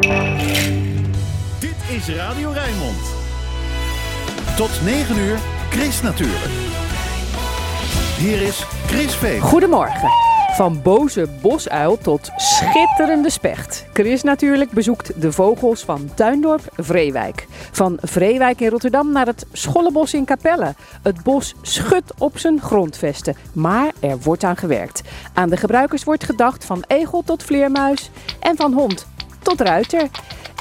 Dit is Radio Rijnmond. Tot 9 uur, Chris natuurlijk. Hier is Chris Veen. Goedemorgen. Van boze bosuil tot schitterende specht. Chris natuurlijk bezoekt de vogels van Tuindorp Vreewijk. Van Vreewijk in Rotterdam naar het Schollebos in Capelle. Het bos schudt op zijn grondvesten, maar er wordt aan gewerkt. Aan de gebruikers wordt gedacht van egel tot vleermuis en van hond tot ruiter.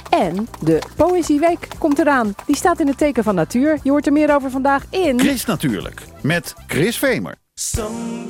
En de Poëzieweek komt eraan. Die staat in het teken van natuur. Je hoort er meer over vandaag in... Chris natuurlijk, met Chris Vemer. Some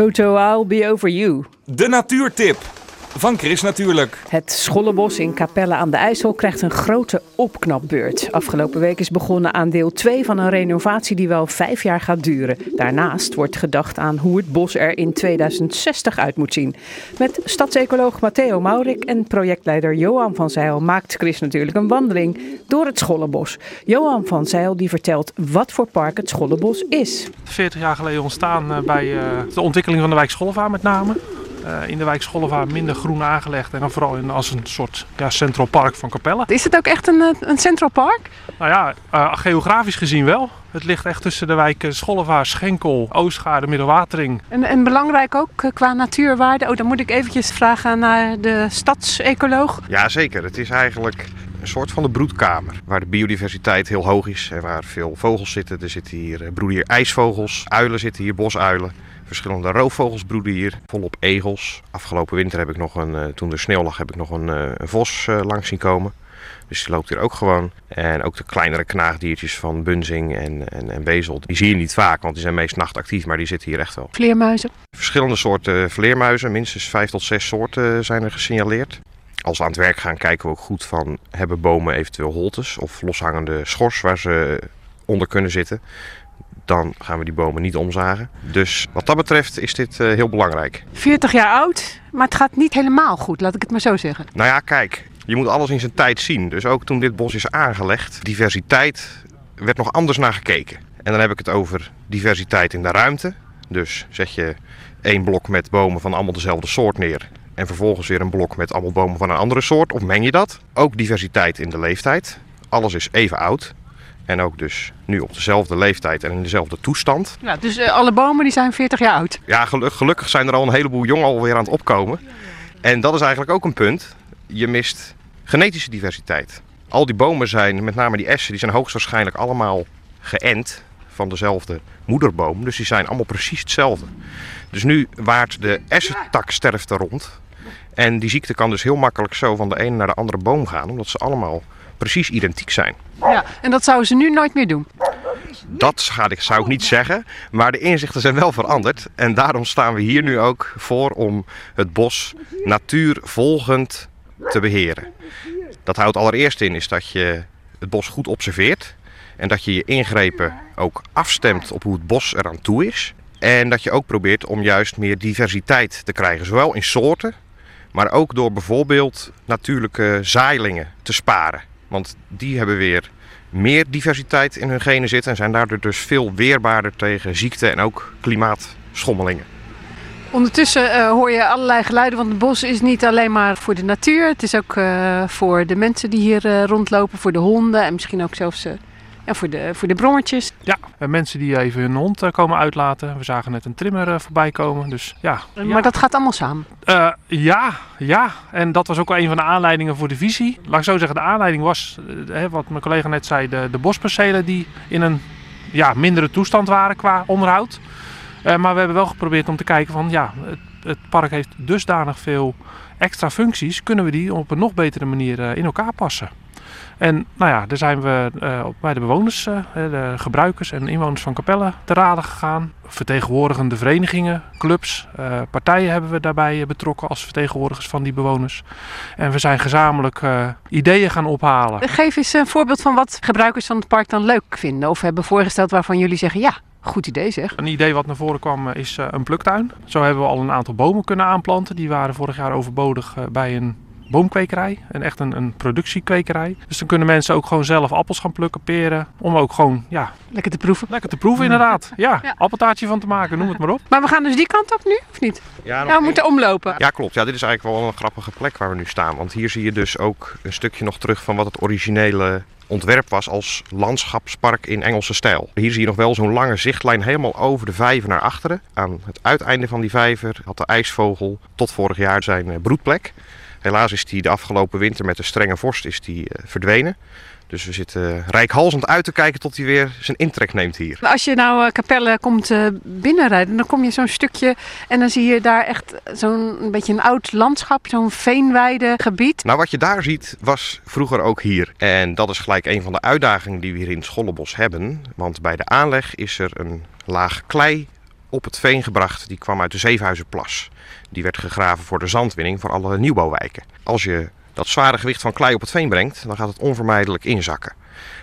Toto, I'll be over you. De natuurtip van Chris natuurlijk. Het Schollebos in Capelle aan de IJssel krijgt een grote opknapbeurt. Afgelopen week is begonnen aan deel 2 van een renovatie die wel vijf jaar gaat duren. Daarnaast wordt gedacht aan hoe het bos er in 2060 uit moet zien. Met stadsecoloog Matteo Maurik en projectleider Johan van Zijl maakt Chris natuurlijk een wandeling door het Schollebos. Johan van Zijl die vertelt wat voor park het Schollebos is. 40 jaar geleden ontstaan eh, bij eh, de ontwikkeling van de wijk Scholleva met name. Eh, in de wijk Schollevaar minder groen aangelegd. En dan vooral in, als een soort ja, central park van Capelle. Is het ook echt een, eh, een Central Park? Nou ja, eh, geografisch gezien wel. Het ligt echt tussen de wijken Schollevaar, Schenkel, Oostgaarde, Middelwatering. En, en belangrijk ook qua natuurwaarde. Oh, dan moet ik eventjes vragen naar de stadsecoloog. Ja, zeker. Het is eigenlijk een soort van de broedkamer. Waar de biodiversiteit heel hoog is en waar veel vogels zitten. Er zitten hier, broeden hier ijsvogels, uilen zitten hier, bosuilen. Verschillende roofvogels broeden hier, volop egels. Afgelopen winter heb ik nog een, eh, toen er sneeuw lag, heb ik nog een, eh, een vos eh, langs zien komen. Dus die loopt hier ook gewoon. En ook de kleinere knaagdiertjes van bunzing en, en, en bezel. Die zie je niet vaak, want die zijn meest nachtactief, maar die zitten hier echt wel. Vleermuizen. Verschillende soorten vleermuizen, minstens vijf tot zes soorten zijn er gesignaleerd. Als we aan het werk gaan, kijken we ook goed van hebben bomen eventueel holtes of loshangende schors waar ze onder kunnen zitten. Dan gaan we die bomen niet omzagen. Dus wat dat betreft is dit eh, heel belangrijk. 40 jaar oud, maar het gaat niet helemaal goed, laat ik het maar zo zeggen. Nou ja, kijk, je moet alles in zijn tijd zien. Dus ook toen dit bos is aangelegd, diversiteit werd nog anders naar gekeken. En dan heb ik het over diversiteit in de ruimte. Dus zet je één blok met bomen van allemaal dezelfde soort neer. En vervolgens weer een blok met allemaal bomen van een andere soort. Of meng je dat? Ook diversiteit in de leeftijd. Alles is even oud. En ook dus nu op dezelfde leeftijd en in dezelfde toestand. Ja, dus eh, alle bomen die zijn 40 jaar oud. Ja, gelu- gelukkig zijn er al een heleboel jongen alweer aan het opkomen. En dat is eigenlijk ook een punt. Je mist genetische diversiteit. Al die bomen zijn, met name die essen, die zijn hoogstwaarschijnlijk allemaal geënt van dezelfde moederboom. Dus die zijn allemaal precies hetzelfde. Dus nu waart de essentaksterfte rond. En die ziekte kan dus heel makkelijk zo van de ene naar de andere boom gaan, omdat ze allemaal precies identiek zijn. Ja, en dat zouden ze nu nooit meer doen. Dat ga ik, zou ik niet zeggen, maar de inzichten zijn wel veranderd. En daarom staan we hier nu ook voor om het bos natuurvolgend te beheren. Dat houdt allereerst in is dat je het bos goed observeert. En dat je je ingrepen ook afstemt op hoe het bos eraan toe is. En dat je ook probeert om juist meer diversiteit te krijgen. Zowel in soorten, maar ook door bijvoorbeeld natuurlijke zaailingen te sparen. Want die hebben weer meer diversiteit in hun genen zitten en zijn daardoor dus veel weerbaarder tegen ziekte en ook klimaatschommelingen. Ondertussen eh, hoor je allerlei geluiden, want het bos is niet alleen maar voor de natuur. Het is ook eh, voor de mensen die hier eh, rondlopen, voor de honden en misschien ook zelfs eh, ja, voor, de, voor de brommertjes. Ja, en mensen die even hun hond eh, komen uitlaten. We zagen net een trimmer eh, voorbij komen. Dus ja. Maar dat gaat allemaal samen. Eh, ja, ja. En dat was ook wel een van de aanleidingen voor de visie. Laat ik zo zeggen, de aanleiding was, eh, hè, wat mijn collega net zei, de, de bospercelen die in een ja, mindere toestand waren qua onderhoud. Eh, maar we hebben wel geprobeerd om te kijken van, ja, het, het park heeft dusdanig veel extra functies. Kunnen we die op een nog betere manier eh, in elkaar passen? En nou ja, daar zijn we eh, bij de bewoners, eh, de gebruikers en inwoners van Capelle te raden gegaan. Vertegenwoordigende verenigingen, clubs, eh, partijen hebben we daarbij betrokken als vertegenwoordigers van die bewoners. En we zijn gezamenlijk ideeën gaan ophalen. Geef eens een voorbeeld van wat gebruikers van het park dan leuk vinden. Of hebben voorgesteld waarvan jullie zeggen, ja, goed idee zeg. Een idee wat naar voren kwam is een pluktuin. Zo hebben we al een aantal bomen kunnen aanplanten. Die waren vorig jaar overbodig bij een boomkwekerij. En echt een, een productiekwekerij. Dus dan kunnen mensen ook gewoon zelf appels gaan plukken, peren. Om ook gewoon, ja, Lekker te proeven. lekker te proeven inderdaad. Ja, Ja. appeltaartje van te maken, noem het maar op. Maar we gaan dus die kant op nu, of niet? Ja, Ja, we moeten omlopen. Ja, klopt. Ja, dit is eigenlijk wel een grappige plek waar we nu staan. Want hier zie je dus ook een stukje nog terug van wat het originele ontwerp was als landschapspark in Engelse stijl. Hier zie je nog wel zo'n lange zichtlijn helemaal over de vijver naar achteren. Aan het uiteinde van die vijver had de ijsvogel tot vorig jaar zijn eh, broedplek. Helaas is die de afgelopen winter met de strenge vorst is die, eh, verdwenen. Dus we zitten rijkhalsend uit te kijken tot hij weer zijn intrek neemt hier. Als je nou eh, Capelle komt eh, binnenrijden, dan kom je zo'n stukje en dan zie je daar echt zo'n beetje een oud landschap, zo'n veenweide gebied. Nou, wat je daar ziet was vroeger ook hier. En dat is gelijk een van de uitdagingen die we hier in het Schollebos hebben. Want bij de aanleg is er een laag klei op het veen gebracht. Die kwam uit de Zevenhuizenplas. Die werd gegraven voor de zandwinning voor alle nieuwbouwwijken. Als je dat zware gewicht van klei op het veen brengt, dan gaat het onvermijdelijk inzakken.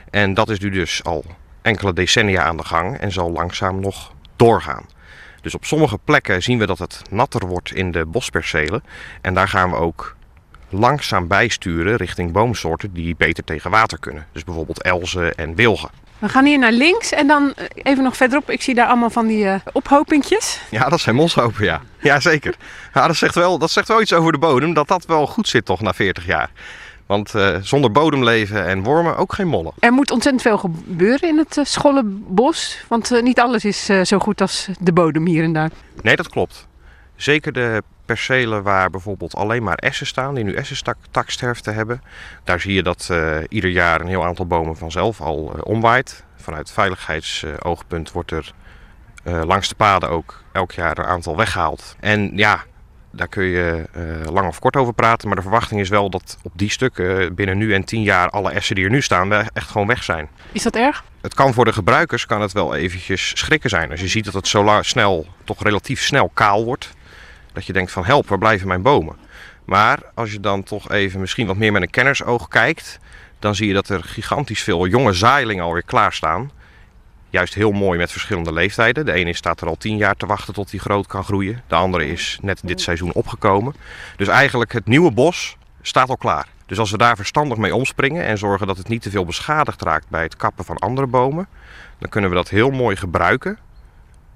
En dat is nu dus al enkele decennia aan de gang en zal langzaam nog doorgaan. Dus op sommige plekken zien we dat het natter wordt in de bospercelen. En daar gaan we ook langzaam bijsturen richting boomsoorten die beter tegen water kunnen. Dus bijvoorbeeld elzen en wilgen. We gaan hier naar links en dan eh, even nog verderop. Ik zie daar allemaal van die eh ophopingjes. Ja, dat zijn moshopen, ja. Ja, zeker. Ja, dat, zegt wel, dat zegt wel iets over de bodem, dat dat wel goed zit toch na 40 jaar. Want eh, zonder bodemleven en wormen ook geen mollen. Er moet ontzettend veel gebeuren in het uh, Schollenbos. Want niet alles is zo goed als de bodem hier en daar. Nee, dat klopt. Zeker de percelen waar bijvoorbeeld alleen maar essen staan, die nu essentaksterfte hebben. Daar zie je dat eh, ieder jaar een heel aantal bomen vanzelf al eh, omwaait. Vanuit veiligheidsoogpunt wordt er eh, langs de paden ook elk jaar een aantal weggehaald. En ja, daar kun je lang of kort over praten. Maar de verwachting is wel dat op die stukken binnen nu en tien jaar alle essen die er nu staan echt gewoon weg zijn. Is dat erg? Het kan voor de gebruikers kan het wel eventjes schrikken zijn. Als je ziet dat het zo snel, toch relatief snel kaal wordt. Dat je denkt van help, waar blijven mijn bomen? Maar als je dan toch even misschien wat meer met een kennersoog kijkt. Dan zie je dat er gigantisch veel jonge zaailingen alweer klaarstaan. Juist heel mooi met verschillende leeftijden. De ene staat er al tien jaar te wachten tot hij groot kan groeien. De andere is net dit seizoen opgekomen. Dus eigenlijk het nieuwe bos staat al klaar. Dus als we daar verstandig mee omspringen en zorgen dat het niet te veel beschadigd raakt bij het kappen van andere bomen, dan kunnen we dat heel mooi gebruiken.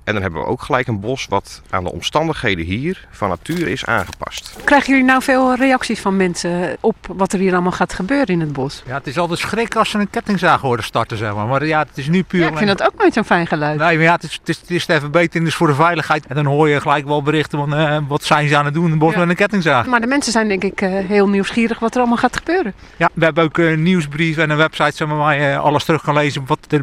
En dan hebben we ook gelijk een bos wat aan de omstandigheden hier van nature is aangepast. Krijgen jullie nou veel reacties van mensen op wat er hier allemaal gaat gebeuren in het bos? Ja, het is altijd schrik als ze een kettingzaag horen starten, zeg maar. Maar ja, het is nu puur... Ja, ik vind dat ook nooit zo'n fijn geluid. Nee, maar ja, het is, het is, het is even beter dus voor de veiligheid. En dan hoor je gelijk wel berichten van eh, wat zijn ze aan het doen in het bos Ja. met een kettingzaag. Maar de mensen zijn denk ik eh, heel nieuwsgierig wat er allemaal gaat gebeuren. Ja, we hebben ook een nieuwsbrief en een website zeg maar, waar je alles terug kan lezen wat er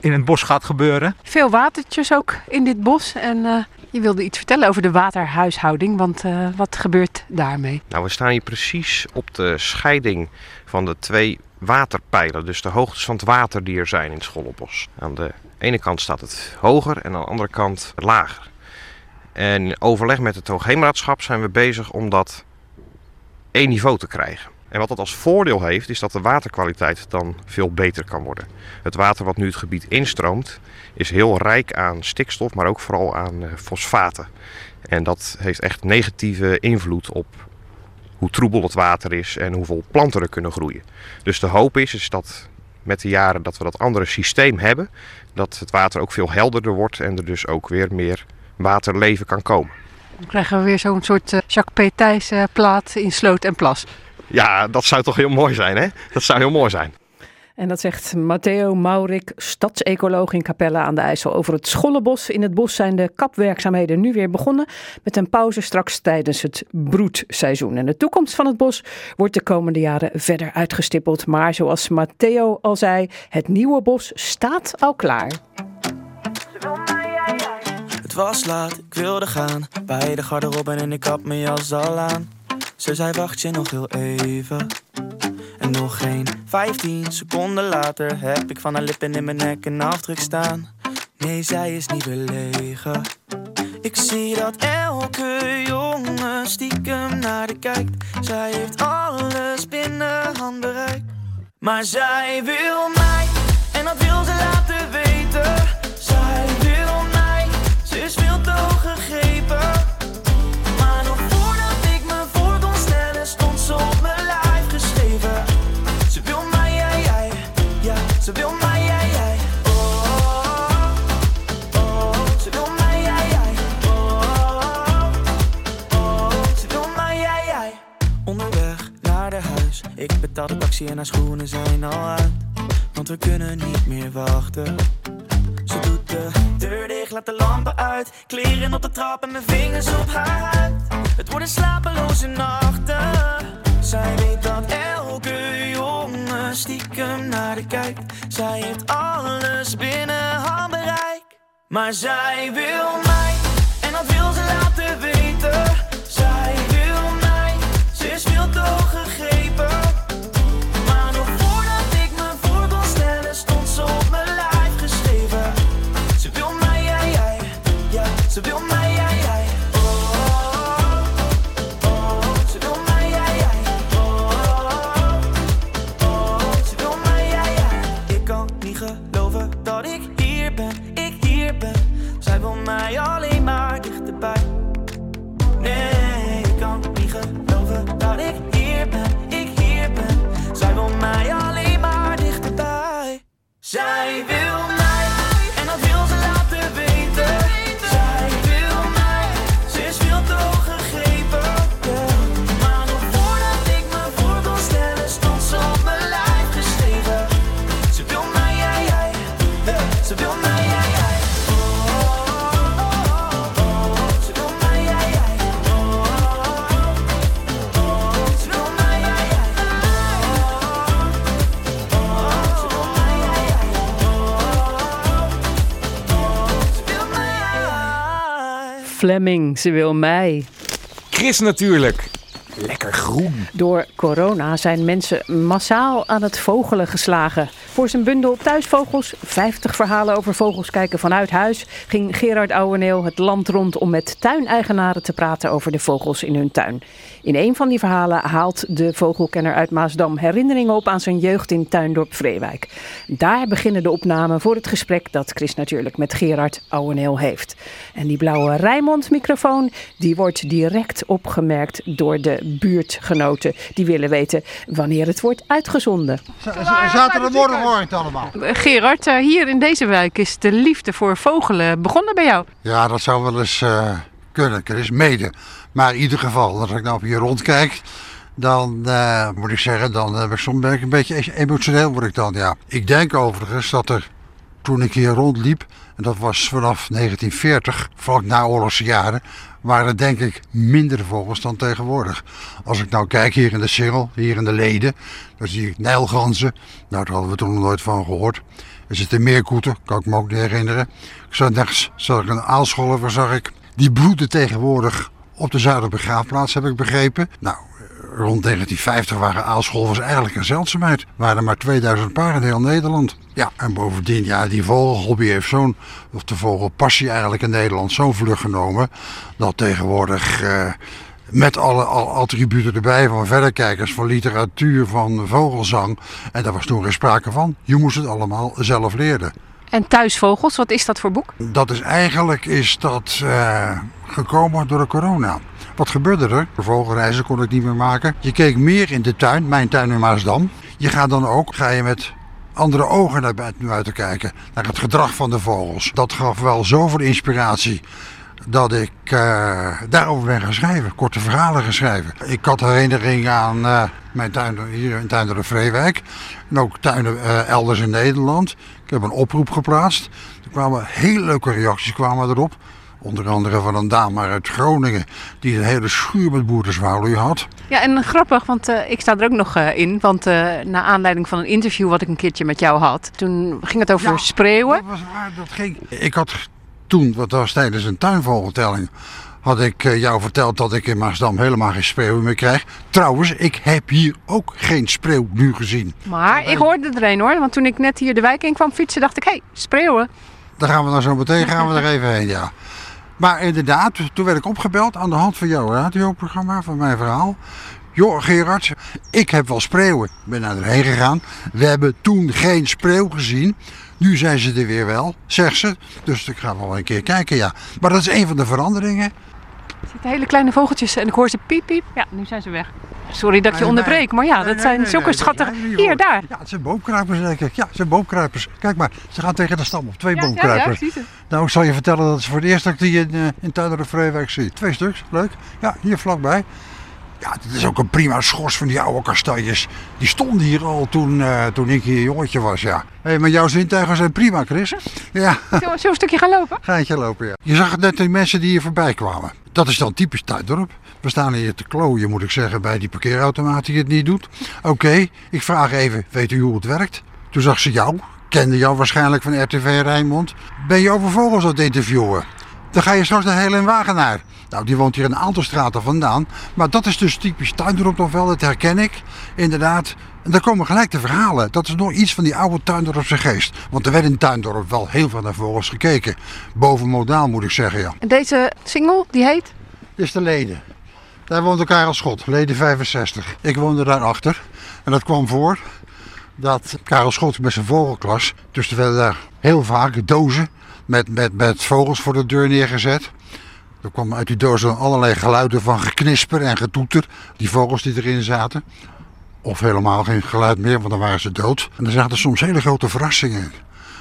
in het bos gaat gebeuren. Veel watertjes ook in dit bos. En eh, je wilde iets vertellen over de waterhuishouding, want eh, wat gebeurt daarmee? Nou, we staan hier precies op de scheiding van de twee waterpijlen. Dus de hoogtes van het water die er zijn in het Schollenbos. Aan de ene kant staat het hoger en aan de andere kant lager. En in overleg met het Hoogheemraadschap zijn we bezig om dat één niveau te krijgen. En wat dat als voordeel heeft, is dat de waterkwaliteit dan veel beter kan worden. Het water wat nu het gebied instroomt, is heel rijk aan stikstof, maar ook vooral aan eh, fosfaten. En dat heeft echt negatieve invloed op hoe troebel het water is en hoeveel planten er kunnen groeien. Dus de hoop is, is dat met de jaren dat we dat andere systeem hebben, dat het water ook veel helderder wordt en er dus ook weer meer waterleven kan komen. Dan krijgen we weer zo'n soort eh, Jacques P. Thijs eh, plaat in sloot en plas. Ja, dat zou toch heel mooi zijn, hè? Dat zou heel mooi zijn. En dat zegt Matteo Maurik, stadsecoloog in Capelle aan de IJssel. Over het Schollenbos. In het bos zijn de kapwerkzaamheden nu weer begonnen. Met een pauze straks tijdens het broedseizoen. En de toekomst van het bos wordt de komende jaren verder uitgestippeld. Maar zoals Matteo al zei, het nieuwe bos staat al klaar. Het was laat, ik wilde gaan. Bij de garderobe en ik had mijn jas al aan. Ze zei wacht je nog heel even. En nog geen 15 seconden later heb ik van haar lippen in mijn nek een afdruk staan. Nee, zij is niet belegen. Ik zie dat elke jongen stiekem naar de kijkt. Zij heeft alles binnen handbereik. Maar zij wil mij, en dat wil ze laten weten. Zij wil mij, ze is veel te hoog gegrepen. En haar schoenen zijn al uit. Want we kunnen niet meer wachten. Ze doet de deur dicht, laat de lampen uit. Kleren op de trap en mijn vingers op haar huid. Het worden slapeloze nachten. Zij weet dat elke jongen stiekem naar de kijkt. Zij heeft alles binnen handbereik. Maar zij wil mij, en dat wil ze laten weten. Fleming, ze wil mij. Chris natuurlijk. Lekker groen. Door corona zijn mensen massaal aan het vogelen geslagen. Voor zijn bundel Thuisvogels, 50 verhalen over vogels kijken vanuit huis, ging Gerard Ouweneel het land rond om met tuineigenaren te praten over de vogels in hun tuin. In een van die verhalen haalt de vogelkenner uit Maasdam herinneringen op aan zijn jeugd in Tuindorp Vreewijk. Daar beginnen de opnamen voor het gesprek dat Chris natuurlijk met Gerard Ouweneel heeft. En die blauwe Rijmond-microfoon, die wordt direct opgemerkt door de buurtgenoten. Die willen weten wanneer het wordt uitgezonden. Zaterdagmorgen hoor ik het allemaal. Gerard, eh, hier in deze wijk is de liefde voor vogelen begonnen bij jou. Ja, dat zou wel eens eh, kunnen. Er is mede. Maar in ieder geval, als ik nou hier rondkijk, dan eh, moet ik zeggen, dan ik soms ben ik een beetje emotioneel word ik dan. Ja. Ik denk overigens dat er toen ik hier rondliep, en dat was vanaf 1940, vlak na oorlogse jaren, waren denk ik minder vogels dan tegenwoordig. Als ik nou kijk hier in de Singel, hier in de Leden, dan zie ik nijlganzen. Nou, daar hadden we toen nog nooit van gehoord. Er zitten meerkoeten, kan ik me ook niet herinneren. Ik zag nergens, zag ik een aalscholver, zag ik. Die broeden tegenwoordig op de Zuiderbegraafplaats, heb ik begrepen. Nou, rond 1950 waren aalscholvers eigenlijk een zeldzaamheid. Er waren maar 2000 paar in heel Nederland. Ja, en bovendien, ja, die vogelhobby heeft zo'n, of de vogelpassie eigenlijk in Nederland, zo'n vlucht genomen. Dat tegenwoordig, eh, met alle al, attributen erbij, van verderkijkers, van literatuur, van vogelzang. En daar was toen geen sprake van. Je moest het allemaal zelf leren. En Thuisvogels, wat is dat voor boek? Dat is eigenlijk is dat, eh, gekomen door de corona. Wat gebeurde er? Vogelreizen kon ik niet meer maken. Je keek meer in de tuin, mijn tuin in Maasdam. Je gaat dan ook, ga je met andere ogen naar buiten kijken. Naar het gedrag van de vogels. Dat gaf wel zoveel inspiratie dat ik uh, daarover ben gaan schrijven. Korte verhalen gaan schrijven. Ik had herinneringen aan uh, mijn tuin hier in Tuin de Vreewijk. En ook tuinen uh, elders in Nederland. Ik heb een oproep geplaatst. Er kwamen hele leuke reacties kwamen erop. Onder andere van een dame uit Groningen die een hele schuur met boerderzwaluw had. Ja, en grappig, want uh, ik sta er ook nog uh, in. Want uh, naar aanleiding van een interview wat ik een keertje met jou had, toen ging het over Ja, spreeuwen. Dat was waar, dat ging. Ik had toen, wat was tijdens een tuinvogeltelling, had ik eh, jou verteld dat ik in Maasdam helemaal geen spreeuw meer krijg. Trouwens, ik heb hier ook geen spreeuw nu gezien. Maar ik hoorde er een hoor, want toen ik net hier de wijk in kwam fietsen, dacht ik, hé, hey, spreeuwen. Daar gaan we dan zo meteen gaan we er even heen, ja. Maar inderdaad, toen werd ik opgebeld aan de hand van jouw radioprogramma, van mijn verhaal. Joh, Gerard, ik heb wel spreeuwen. Ik ben naar erheen gegaan. We hebben toen geen spreeuw gezien. Nu zijn ze er weer wel, zegt ze. Dus ik ga wel een keer kijken, ja. Maar dat is een van de veranderingen. Er zitten hele kleine vogeltjes en ik hoor ze piep piep. Ja, nu zijn ze weg. Sorry dat ik je onderbreek, maar ja, dat zijn zulke schattige... Hier, daar. Ja, het zijn boomkruipers, denk ik. Ja, het zijn boomkruipers. Kijk maar, ze gaan tegen de stam op. Twee Ja, ja, ja, boomkruipers. ze. Nou, ik zal je vertellen dat het voor het eerst dat ik die in, uh, in Vreewijk zie. Twee stuks, leuk. Ja, hier vlakbij. Ja, dit is ook een prima schors van die oude kastanjes. Die stonden hier al toen, uh, toen ik hier jongetje was, ja. Hé, hey, maar jouw zintuigen zijn prima, Chris. Ja, Zullen we zullen we een stukje gaan lopen? ga je lopen, ja. Je zag het net die mensen die hier voorbij kwamen. Dat is dan typisch Tuindorp. We staan hier te klooien, moet ik zeggen, bij die parkeerautomaat die het niet doet. Oké, ik vraag even, weet u hoe het werkt? Toen zag ze jou, kende jou waarschijnlijk van RTV Rijnmond. Ben je over vogels aan het interviewen? Dan ga je straks naar Helen Wagenaar. Nou, die woont hier een aantal straten vandaan. Maar dat is dus typisch Tuindorp nog wel, dat herken ik. Inderdaad. En daar komen gelijk de verhalen. Dat is nog iets van die oude Tuindorpse geest. Want er werd in Tuindorp wel heel veel naar vogels gekeken. Boven modaal moet ik zeggen, ja. En deze single, die heet? Dit is de Leden. Daar woonde Karel Schot, leden 65. Ik woonde daarachter. En dat kwam voor dat Karel Schot met zijn vogelklas... Dus er werden daar heel vaak dozen met, met, met vogels voor de deur neergezet. Er kwamen uit die dozen allerlei geluiden van geknisper en getoeter. Die vogels die erin zaten. Of helemaal geen geluid meer, want dan waren ze dood. En er zaten soms hele grote verrassingen in.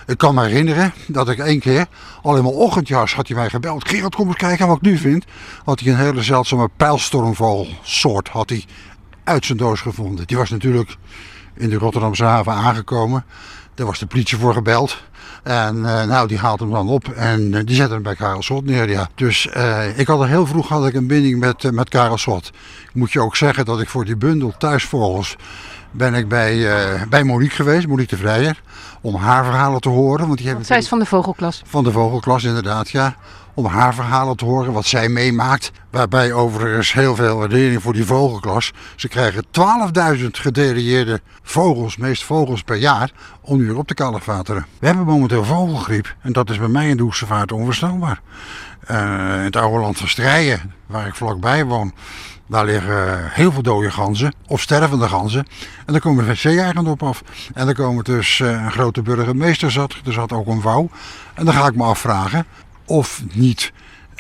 Ik kan me herinneren dat ik één keer, al in mijn ochtendjas, had hij mij gebeld. Gerard, kom eens kijken wat ik nu vind. Had hij een hele zeldzame pijlstormvogelsoort had hij uit zijn doos gevonden. Die was natuurlijk in de Rotterdamse haven aangekomen. Daar was de politie voor gebeld. En uh, nou, die haalt hem dan op en uh, die zet hem bij Karel Sot neer. Ja. Dus uh, ik had er heel vroeg had ik een binding met, met Karel Sot. Moet je ook zeggen dat ik voor die bundel thuisvogels ben ik bij, bij Monique geweest, Monique de Vrijer. Om haar verhalen te horen. Want die want zij is van de vogelklas. Van de vogelklas inderdaad, ja om haar verhalen te horen, wat zij meemaakt. Waarbij overigens heel veel waardering voor die vogelklas. Ze krijgen 12.000 gedelegeerde vogels, meest vogels per jaar, om nu op te kalfateren. We hebben momenteel vogelgriep en dat is bij mij in de Oestervaart onvoorstelbaar. Uh, in het oude land van Strijen, waar ik vlakbij woon, daar liggen heel veel dode ganzen of stervende ganzen. En daar komen wc-eigenden op af. En dan komen dus uh, een grote burgemeester zat, er zat ook een vouw. En dan ga ik me afvragen, of niet.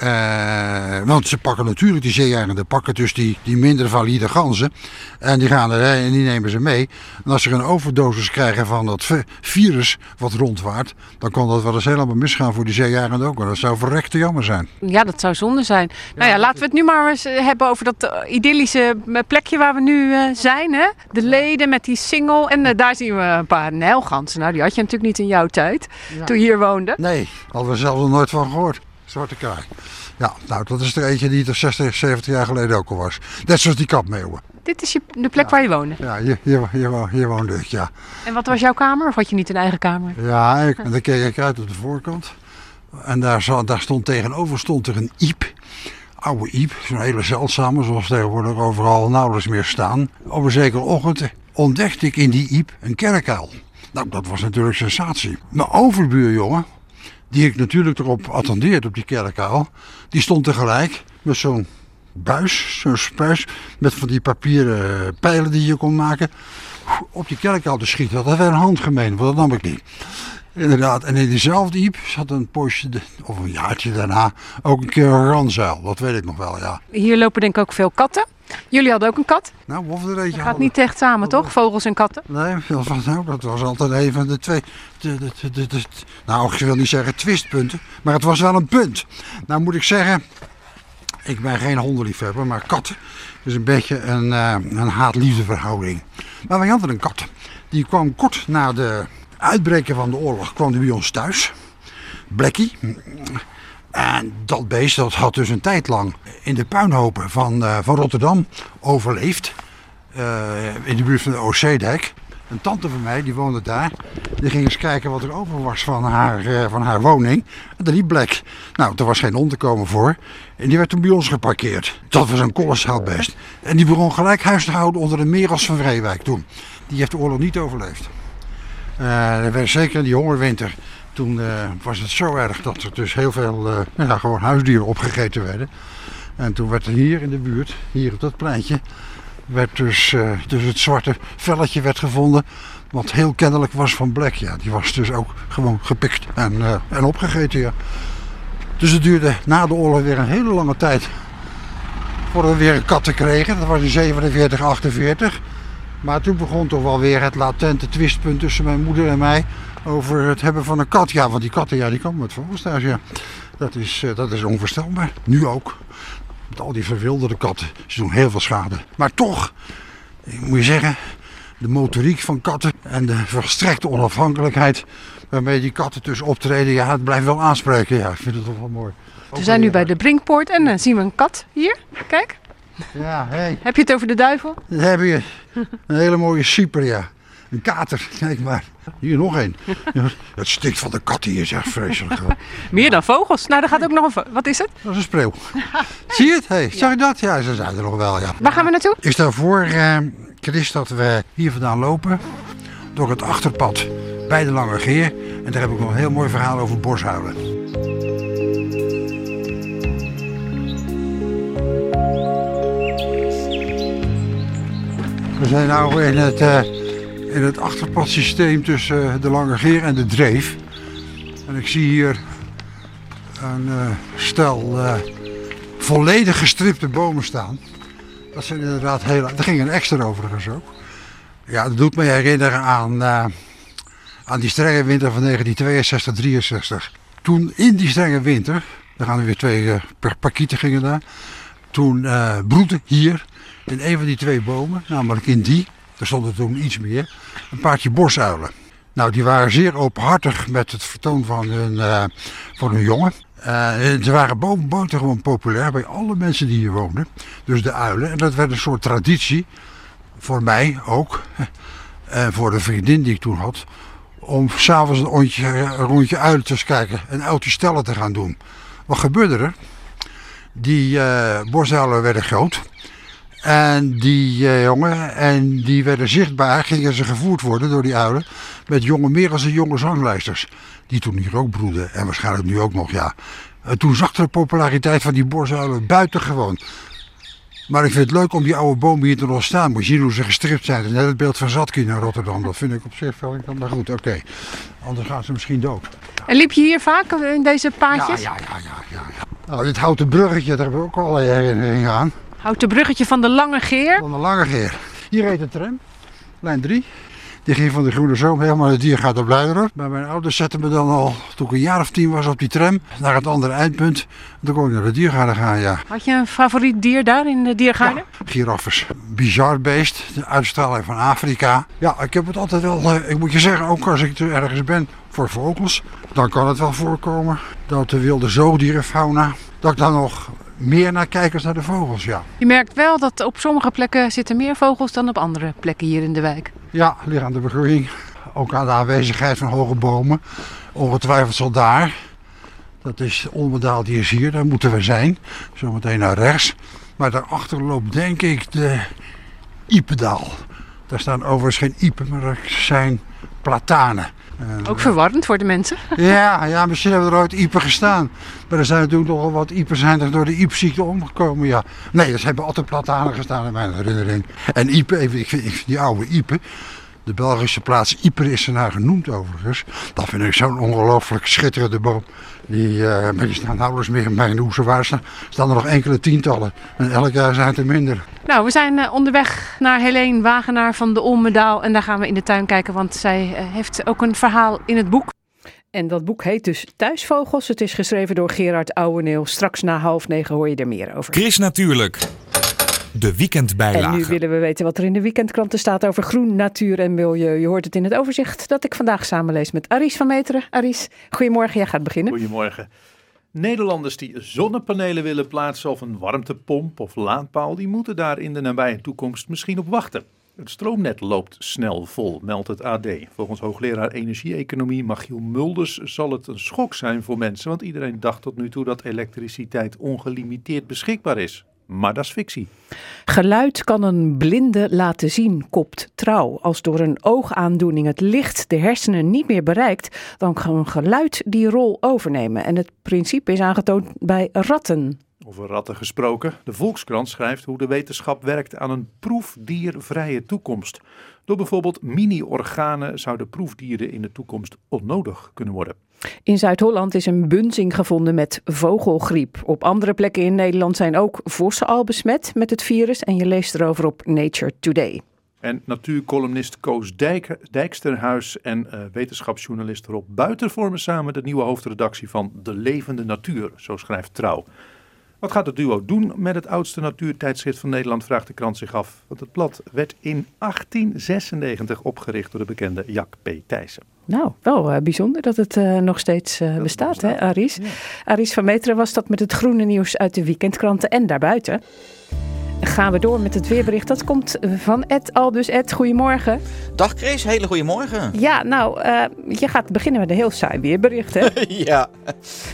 Uh, want ze pakken natuurlijk die zeearenden, pakken dus die, die minder valide ganzen. En die gaan er en die nemen ze mee. En als ze een overdosis krijgen van dat virus wat rondwaart, dan kan dat wel eens helemaal misgaan voor die zeearenden ook. En dat zou verrekte jammer zijn. Ja, dat zou zonde zijn. nou ja, laten we het nu maar eens hebben over dat idyllische plekje waar we nu uh, zijn. Hè? De leden met die single. En uh, daar zien we een paar nijlganzen. Nou, die had je natuurlijk niet in jouw tijd, ja. toen je hier woonde. Nee, hadden we zelfs nog nooit van gehoord. Zwarte kraai. Ja, nou, dat is er eentje die er 60, 70 jaar geleden ook al was. Net zoals die kapmeeuwen. Dit is je, de plek ja. waar je woonde? Ja, hier, hier, hier, hier woonde ik, ja. En wat was jouw kamer? Of had je niet een eigen kamer? Ja, ik, en dan keek ik uit op de voorkant. En daar, zat, daar stond tegenover stond er een iep. Oude iep, zo'n hele zeldzame, zoals tegenwoordig overal nauwelijks meer staan. Op een zekere ochtend ontdekte ik in die iep een kerkuil. Nou, dat was natuurlijk sensatie. Mijn overbuurjongen, die ik natuurlijk erop attendeerde op die kerkuil, die stond tegelijk met zo'n buis, zo'n spuis, met van die papieren pijlen die je kon maken, op die kerkuil te schieten. Dat werd een handgemeen, want dat nam ik niet. Inderdaad, en in diezelfde iep zat een poosje, of een jaartje daarna, ook een keer een ranzuil. Dat weet ik nog wel, ja. Hier lopen denk ik ook veel katten. Jullie hadden ook een kat? Nou, of er eentje Dat gaat niet echt samen, toch? Vogels en katten? Nee, dat was, nou, dat was altijd een van de twee... De, de, de, de, nou, ik wil niet zeggen twistpunten, maar het was wel een punt. Nou moet ik zeggen, ik ben geen hondenliefhebber, maar katten is een beetje een, uh, een haat-liefde verhouding. Maar wij hadden een kat. Die kwam kort na de uitbreken van de oorlog, kwam die bij ons thuis. Blackie. En dat beest dat had dus een tijd lang in de puinhopen van, uh, van Rotterdam overleefd. Uh, in de buurt van de OC-dijk. Een tante van mij, die woonde daar. Die ging eens kijken wat er over was van haar, uh, van haar woning. En daar liep Black. Nou, er was geen onderkomen voor. En die werd toen bij ons geparkeerd. Dat was een kolossaal beest. En die begon gelijk huis te houden onder de Meros van Vreewijk toen. Die heeft de oorlog niet overleefd. er werd zeker in die hongerwinter toen uh, was het zo erg dat er dus heel veel uh, ja, gewoon huisdieren opgegeten werden. En toen werd er hier in de buurt, hier op dat pleintje, werd dus, uh, dus het zwarte velletje werd gevonden. Wat heel kennelijk was van Black. Ja, die was dus ook gewoon gepikt en, en opgegeten. Dus het duurde na de oorlog weer een hele lange tijd voordat we weer een kat kregen. Dat was in 47, 48. Maar toen begon toch wel weer het latente twistpunt tussen mijn moeder en mij over het hebben van een kat. Ja, want die katten ja, die komen met vogels thuis. Ja. Dat, is, uh, dat is onvoorstelbaar. Nu ook. Met al die verwilderde katten. Ze doen heel veel schade. Maar toch, moet je zeggen, de motoriek van katten en de verstrekte onafhankelijkheid waarmee die katten dus optreden, ja, het blijft wel aanspreken. Ja, ik vind het toch wel mooi. We zijn nu bij de Brinkpoort en dan zien we een kat hier. Kijk. Ja, hey. Heb je het over de duivel? Dat heb je. Een hele mooie super, ja. Een kater, kijk maar. Hier nog één. Het stinkt van de kat hier, echt vreselijk. Meer dan vogels. Nou, daar gaat ook nog een... Wat is het? Dat is een spreeuw. Zie je het? Hey, zag je dat? Ja, ze zijn er nog wel, ja. Waar gaan we naartoe? Ik stel voor, uh, Chris, dat we hier vandaan lopen. Door het achterpad bij de Lange Geer. En daar heb ik nog een heel mooi verhaal over boshuilen. We zijn nu in het, uh, in het achterpadsysteem tussen uh, de Lange Geer en de Dreef. En ik zie hier een uh, stel volledig gestripte bomen staan. Dat zijn inderdaad heel... Er ging een extra overigens ook. Ja, dat doet me herinneren aan, aan die strenge winter van 1962, 63. Toen in die strenge winter, daar gaan er weer twee parkieten gingen daar. Toen broedde hier in een van die twee bomen, namelijk in die, er stonden toen iets meer, een paardje bosuilen. Nou, die waren zeer openhartig met het vertoon van hun, uh, van hun jongen. Uh, ze waren boven gewoon populair bij alle mensen die hier woonden. Dus de uilen. En dat werd een soort traditie, voor mij ook, en voor de vriendin die ik toen had, om s'avonds een, ontje, een rondje uilen te kijken en uiltjes stellen te gaan doen. Wat gebeurde er? Die uh, bosuilen werden groot. En die uh, jongen, en die werden zichtbaar, gingen ze gevoerd worden door die uilen. Met jonge, meer dan jonge zanglijsters. Die toen hier ook broeden. En waarschijnlijk nu ook nog, ja. En toen zag de populariteit van die bosuilen buitengewoon. Maar ik vind het leuk om die oude bomen hier te nog staan. Moet je zien hoe ze gestript zijn. Net het beeld van Zatkin in Rotterdam. Dat vind ik op zich wel maar goed. Oké, okay. anders gaan ze misschien dood. En liep je hier vaak in deze paadjes? Ja, ja, ja. ja, ja. Nou, dit houten bruggetje, daar hebben we ook al herinneringen aan. Houten bruggetje van de Lange Geer? Van de Lange Geer. Hier reed de tram, lijn 3. Die ging van de Groene Zoom helemaal naar het gaat op Blijderop. Maar mijn ouders zetten me dan al, toen ik een jaar of tien was, op die tram naar het andere eindpunt. Dan kon ik naar de diergaarde gaan, ja. Had je een favoriet dier daar in de diergaarde? Ja, giraffes. Bizar beest, de uitstraling van Afrika. Ja, ik heb het altijd wel, uh, ik moet je zeggen, ook als ik er ergens ben voor vogels, dan kan het wel voorkomen dat de wilde zoogdierenfauna, dat ik dan nog meer naar kijkers naar de vogels, ja. Je merkt wel dat op sommige plekken zitten meer vogels dan op andere plekken hier in de wijk. Ja, ligt aan de begroeiing. Ook aan de aanwezigheid van hoge bomen. Ongetwijfeld zal daar. Dat is de onbedaald die is hier, daar moeten we zijn. Zometeen naar rechts. Maar daarachter loopt denk ik de Ipedaal. Daar staan overigens geen iepen, maar er zijn platanen. En, Ook verwarrend voor de mensen. Ja, ja, misschien hebben er ooit iepen gestaan. Maar er zijn natuurlijk nogal wat iepen zijn er door de iepziekte omgekomen. Ja. Nee, er hebben altijd platanen gestaan in mijn herinnering. En iepen, ik vind, ik vind die oude iepen, de Belgische plaats Ieper is er naar genoemd overigens. Dat vind ik zo'n ongelooflijk schitterende boom. Die, uh, maar die staan nauwelijks meer in mijn hoezen. Waar staan, staan er nog enkele tientallen. En elk jaar zijn het er minder. Nou, we zijn uh, onderweg naar Helene Wagenaar van de Olmendaal. En daar gaan we in de tuin kijken, want zij uh, heeft ook een verhaal in het boek. En dat boek heet dus Thuisvogels. Het is geschreven door Gerard Ouweneel. Straks na half negen hoor je er meer over. Chris natuurlijk. De weekendbijlage. En nu willen we weten wat er in de weekendkranten staat over groen, natuur en milieu. Je hoort het in het overzicht dat ik vandaag samenlees met Aries van Meteren. Aries, goedemorgen, jij gaat beginnen. Goedemorgen. Nederlanders die zonnepanelen willen plaatsen of een warmtepomp of laadpaal, die moeten daar in de nabije toekomst misschien op wachten. Het stroomnet loopt snel vol, meldt het AD. Volgens hoogleraar energie-economie Machiel Mulders zal het een schok zijn voor mensen, want iedereen dacht tot nu toe dat elektriciteit ongelimiteerd beschikbaar is. Maar dat is fictie. Geluid kan een blinde laten zien, kopt trouw. Als door een oogaandoening het licht de hersenen niet meer bereikt, dan kan geluid die rol overnemen. En het principe is aangetoond bij ratten. Over ratten gesproken. De Volkskrant schrijft hoe de wetenschap werkt aan een proefdiervrije toekomst. Door bijvoorbeeld mini-organen zouden proefdieren in de toekomst onnodig kunnen worden. In Zuid-Holland is een bunzing gevonden met vogelgriep. Op andere plekken in Nederland zijn ook vossen al besmet met het virus. En je leest erover op Nature Today. En natuurcolumnist Koos Dijk, Dijksterhuis en uh, wetenschapsjournalist Rob Buiter vormen samen de nieuwe hoofdredactie van De Levende Natuur, zo schrijft Trouw. Wat gaat het duo doen met het oudste natuurtijdschrift van Nederland, vraagt de krant zich af. Want het blad werd in 1896 opgericht door de bekende Jack P. Thijssen. Nou, wel uh, bijzonder dat het uh, nog steeds uh, bestaat, bestaat, hè, Aris? Ja. Aris van Meteren was dat met het groene nieuws uit de weekendkranten en daarbuiten. Gaan we door met het weerbericht. Dat komt van Ed Aldus. Ed, goedemorgen. Dag Chris, hele goedemorgen. Ja, nou, uh, je gaat beginnen met een heel saai weerbericht, hè? ja,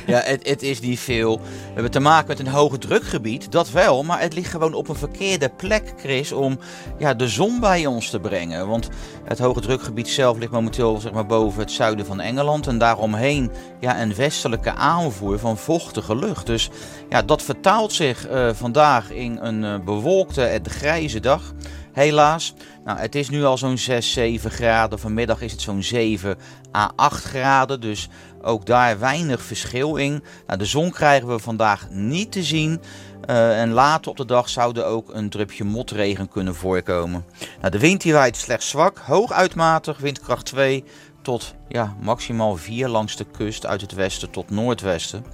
ja het, het, is niet veel. We hebben te maken met een hoge drukgebied, dat wel. Maar het ligt gewoon op een verkeerde plek, Chris, om ja, de zon bij ons te brengen. Want het hoge drukgebied zelf ligt momenteel zeg maar, boven het zuiden van Engeland. En daaromheen ja, een westelijke aanvoer van vochtige lucht. Dus ja, dat vertaalt zich uh, vandaag in een uh, bewolkte en grijze dag. Helaas. Nou, het is nu al zo'n 6, 7 graden. Vanmiddag is het zo'n 7 à 8 graden. Dus ook daar weinig verschil in. Nou, de zon krijgen we vandaag niet te zien. Uh, en later op de dag zou er ook een drupje motregen kunnen voorkomen. Nou, de wind die waait slechts zwak, hoog uitmatig, windkracht 2 tot ja, maximaal 4 langs de kust uit het westen tot noordwesten.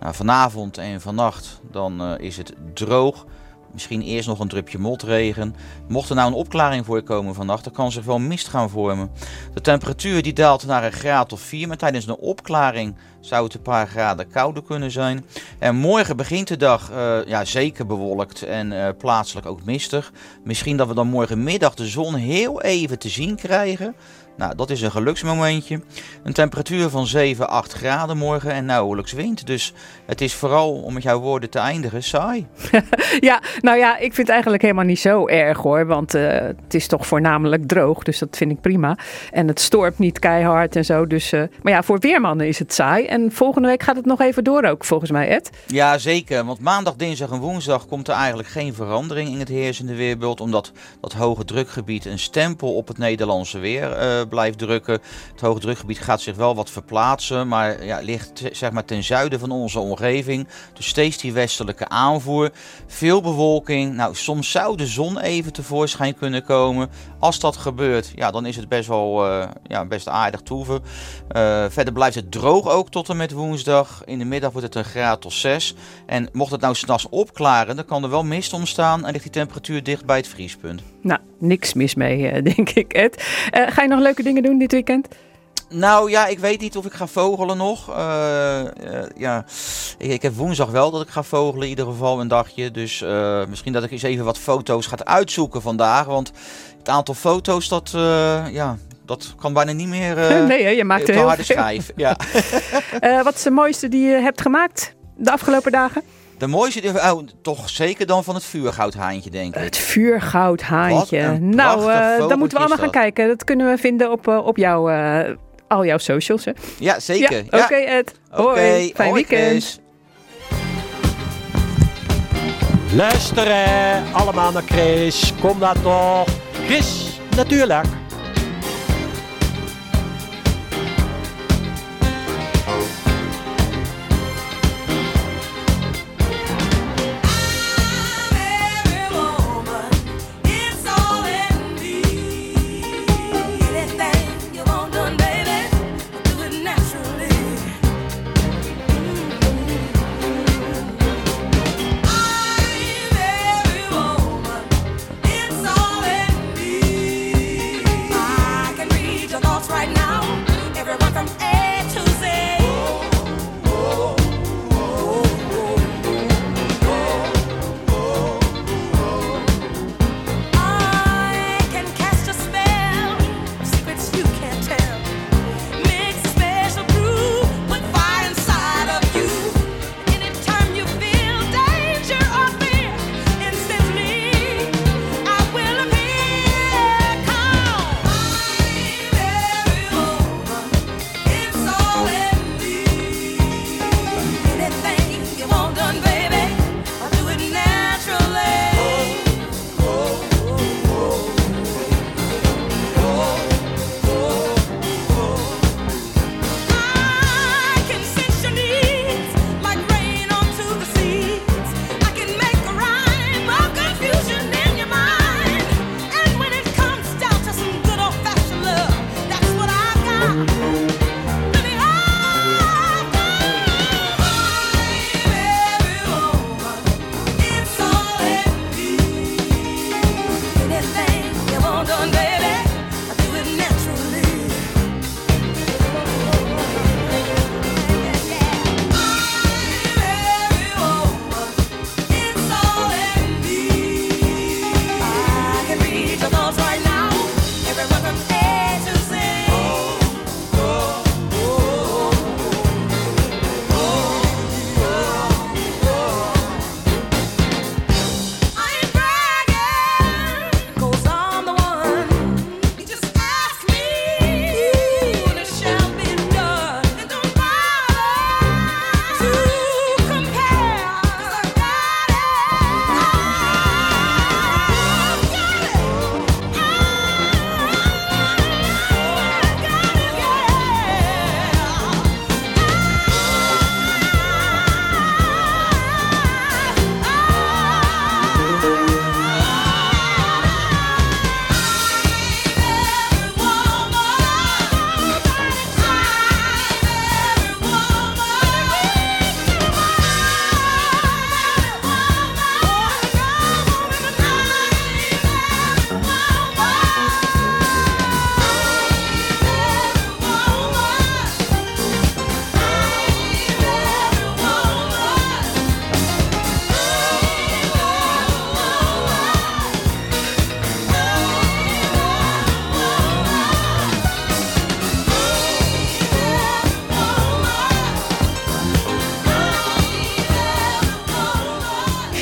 Nou, vanavond en vannacht dan eh, is het droog. Misschien eerst nog een drupje motregen. Mocht er nou een opklaring voorkomen vannacht, dan kan zich wel mist gaan vormen. De temperatuur die daalt naar een graad of 4, maar tijdens een opklaring zou het een paar graden kouder kunnen zijn. En morgen begint de dag eh, ja, zeker bewolkt en uh, plaatselijk ook mistig. Misschien dat we dan morgenmiddag de zon heel even te zien krijgen. Nou, dat is een geluksmomentje. Een temperatuur van 7, 8 graden morgen en nauwelijks wind. Dus het is vooral, om met jouw woorden te eindigen, saai. ja, nou ja, ik vind het eigenlijk helemaal niet zo erg hoor. Want uh, het is toch voornamelijk droog, dus dat vind ik prima. En het stormt niet keihard en zo. Dus, uh, maar ja, voor weermannen is het saai. En volgende week gaat het nog even door ook, volgens mij, Ed. Ja, zeker. Want maandag, dinsdag en woensdag komt er eigenlijk geen verandering in het heersende weerbeeld. Omdat dat hoge drukgebied een stempel op het Nederlandse weer uh, blijft drukken. Het hoge drukgebied gaat zich wel wat verplaatsen, maar ja, ligt zeg maar ten zuiden van onze omgeving. Dus steeds die westelijke aanvoer. Veel bewolking. Nou, soms zou de zon even tevoorschijn kunnen komen. Als dat gebeurt, ja, dan is het best wel uh, ja, best aardig toeven. Uh, verder blijft het droog ook tot en met woensdag. In de middag wordt het een graad tot 6. En mocht het nou s'nachts opklaren, dan kan er wel mist ontstaan en ligt die temperatuur dicht bij het vriespunt. Nou, niks mis mee, denk ik, Ed. Uh, ga je nog leuke dingen doen dit weekend? Nou ja, ik weet niet of ik ga vogelen nog. Uh, uh, ja, ik, ik, heb woensdag wel dat ik ga vogelen, in ieder geval een dagje. Dus uh, misschien dat ik eens even wat foto's ga uitzoeken vandaag. Want het aantal foto's, dat, ja, dat kan bijna niet meer. nee, hè, je maakt er heel harde schijf. Ja. wat is de mooiste die je hebt gemaakt de afgelopen dagen? De mooiste, oh, toch zeker dan van het vuurgoudhaantje, denk ik. Het vuurgoudhaantje. Nou, uh, dan moeten we allemaal gaan kijken. Dat kunnen we vinden op, uh, op jouw, uh, al jouw socials. Hè? Ja, zeker. Ja. Oké, okay, Ed. Hoi. Okay. Fijn Hoi, weekend. Chris. Luisteren allemaal naar Chris. Kom daar toch. Chris, natuurlijk.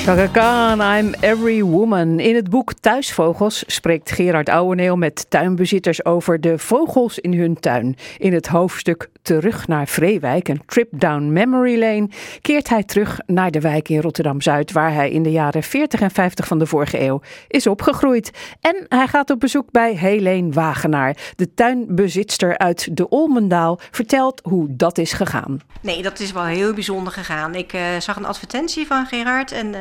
Chaka Khan, I'm Every Woman. In het boek Thuisvogels spreekt Gerard Ouweneel met tuinbezitters over de vogels in hun tuin. In het hoofdstuk Terug naar Vreewijk, een trip down memory lane, keert hij terug naar de wijk in Rotterdam-Zuid, waar hij in de jaren 40 en 50 van de vorige eeuw is opgegroeid. En hij gaat op bezoek bij Helene Wagenaar, de tuinbezitster uit de Olmendaal, vertelt hoe dat is gegaan. Nee, dat is wel heel bijzonder gegaan. Ik uh, zag een advertentie van Gerard en uh,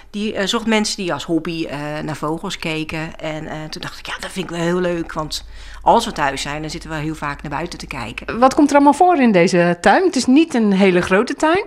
die uh, zocht mensen die als hobby naar vogels keken. En toen dacht ik, ja, dat vind ik wel heel leuk, want als we thuis zijn, dan zitten we heel vaak naar buiten te kijken. Wat komt er allemaal voor in deze tuin? Het is niet een hele grote tuin.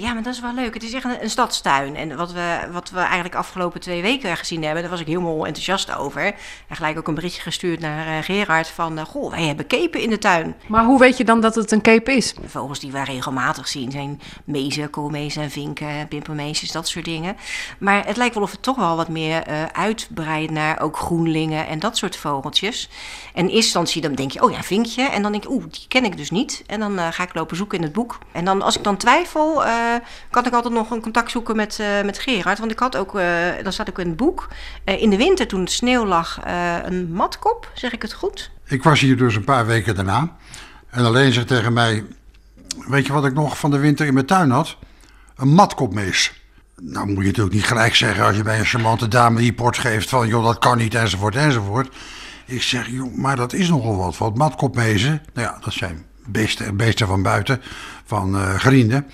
Ja, maar dat is wel leuk. Het is echt een, een, stadstuin. En wat we, wat we eigenlijk afgelopen twee weken gezien hebben, daar was ik helemaal enthousiast over. En gelijk ook een berichtje gestuurd naar Gerard van, goh, wij hebben kepen in de tuin. Maar hoe weet je dan dat het een kepe is? De vogels die we regelmatig zien zijn mezen, koolmezen, vinken, pimpermeesjes, dat soort dingen. Maar het lijkt wel of het toch wel wat meer uitbreidt naar ook groenlingen en dat soort vogeltjes. En eerste instantie dan denk je, oh ja, vinkje. En dan denk je, oeh, die ken ik dus niet. En dan uh, ga ik lopen zoeken in het boek. En dan, als ik dan twijfel, uh, kan ik altijd nog een contact zoeken met, uh, met Gerard. Want ik had ook, dan zat ik in het boek, in de winter toen het sneeuw lag, een matkop, zeg ik het goed? Ik was hier dus een paar weken daarna. En alleen zegt tegen mij, weet je wat ik nog van de winter in mijn tuin had? Een matkopmees. Nou moet je natuurlijk niet gelijk zeggen als je bij een charmante dame die port geeft van joh dat kan niet enzovoort enzovoort. Ik zeg, joh, maar dat is nogal wat. Want matkopmezen, nou ja, dat zijn beesten, beesten van buiten, van uh, grienden.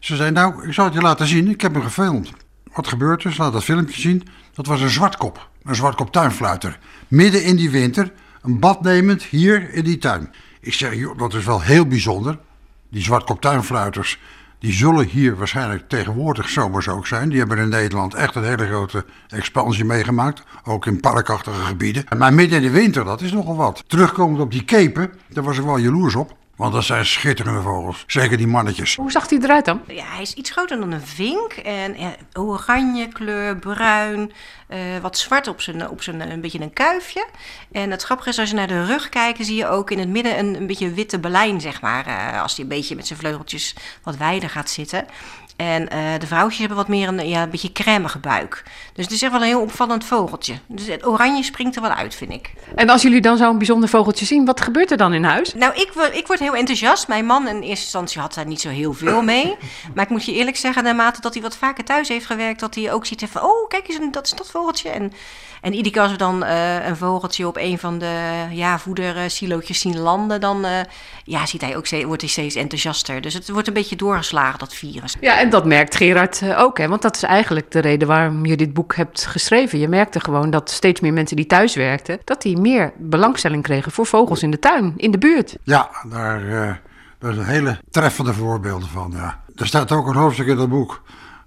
Ze zei, nou, ik zal het je laten zien. Ik heb hem gefilmd. Wat gebeurt er? Laat dat filmpje zien. Dat was een zwartkop. Een zwartkop tuinfluiter. Midden in die winter, een bad nemend hier in die tuin. Ik zeg, joh, dat is wel heel bijzonder. Die zwartkop tuinfluiters, die zullen hier waarschijnlijk tegenwoordig zomers ook zijn. Die hebben in Nederland echt een hele grote expansie meegemaakt. Ook in parkachtige gebieden. Maar midden in de winter, dat is nogal wat. Terugkomend op die kepen, daar was ik wel jaloers op. Want dat zijn schitterende vogels. Zeker die mannetjes. Hoe zag hij eruit dan? Ja, hij is iets groter dan een vink. En ja, oranje kleur, bruin. Uh, wat zwart op zijn, op zijn een beetje een kuifje. En het grappige is, als je naar de rug kijkt, zie je ook in het midden een, een beetje witte belijn, zeg maar. Uh, als hij een beetje met zijn vleugeltjes wat wijder gaat zitten. En uh, de vrouwtjes hebben wat meer een, ja, een beetje crèmige buik. Dus het is echt wel een heel opvallend vogeltje. Dus het oranje springt er wel uit, vind ik. En als jullie dan zo'n bijzonder vogeltje zien, wat gebeurt er dan in huis? Nou, ik, ik word heel enthousiast. Mijn man in eerste instantie had daar niet zo heel veel mee. Maar ik moet je eerlijk zeggen, naarmate dat hij wat vaker thuis heeft gewerkt, dat hij ook ziet van, oh, kijk eens, dat is dat vogeltje. En, en iedere keer als we dan uh, een vogeltje op een van de ja, voedersilootjes zien landen, dan uh, ja, ziet hij ook, wordt hij steeds enthousiaster. Dus het wordt een beetje doorgeslagen, dat virus. Ja, en dat merkt Gerard eh, ook, hè? want dat is eigenlijk de reden waarom je dit boek hebt geschreven. Je merkte gewoon dat steeds meer mensen die thuis werkten, dat die meer belangstelling kregen voor vogels in de tuin, in de buurt. Ja, daar, uh, daar zijn hele treffende voorbeelden van. Ja. Er staat ook een hoofdstuk in dat boek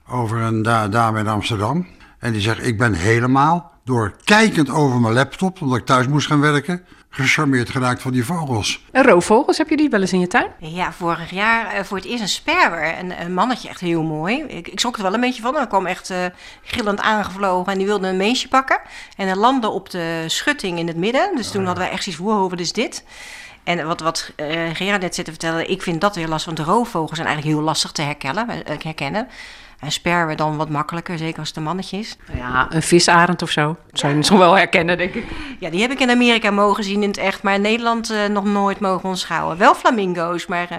over een da dame in Amsterdam. En die zegt, ik ben helemaal door kijkend over mijn laptop, omdat ik thuis moest gaan werken, gecharmeerd geraakt van die vogels. En roofvogels, heb je die wel eens in je tuin? Ja, vorig jaar uh, voor het eerst een sperwer. Een, een, mannetje, echt heel mooi. Ik, ik schrok er wel een beetje van. Hij kwam echt uh, gillend aangevlogen en die wilde een meisje pakken. En hij landde op de schutting in het midden. Dus toen hadden wij echt zoiets wow, wat is dit? En wat, wat uh, Gerard net zit te vertellen, ik vind dat heel lastig. Want de roofvogels zijn eigenlijk heel lastig te herkennen. herkennen. En sperwen dan wat makkelijker, zeker als het een mannetje is. Ja, een visarend of zo. Dat zou je misschien wel herkennen, denk ik. Ja, die heb ik in Amerika mogen zien in het echt, maar in Nederland uh, nog nooit mogen ontschouwen. Wel flamingo's, maar... Uh,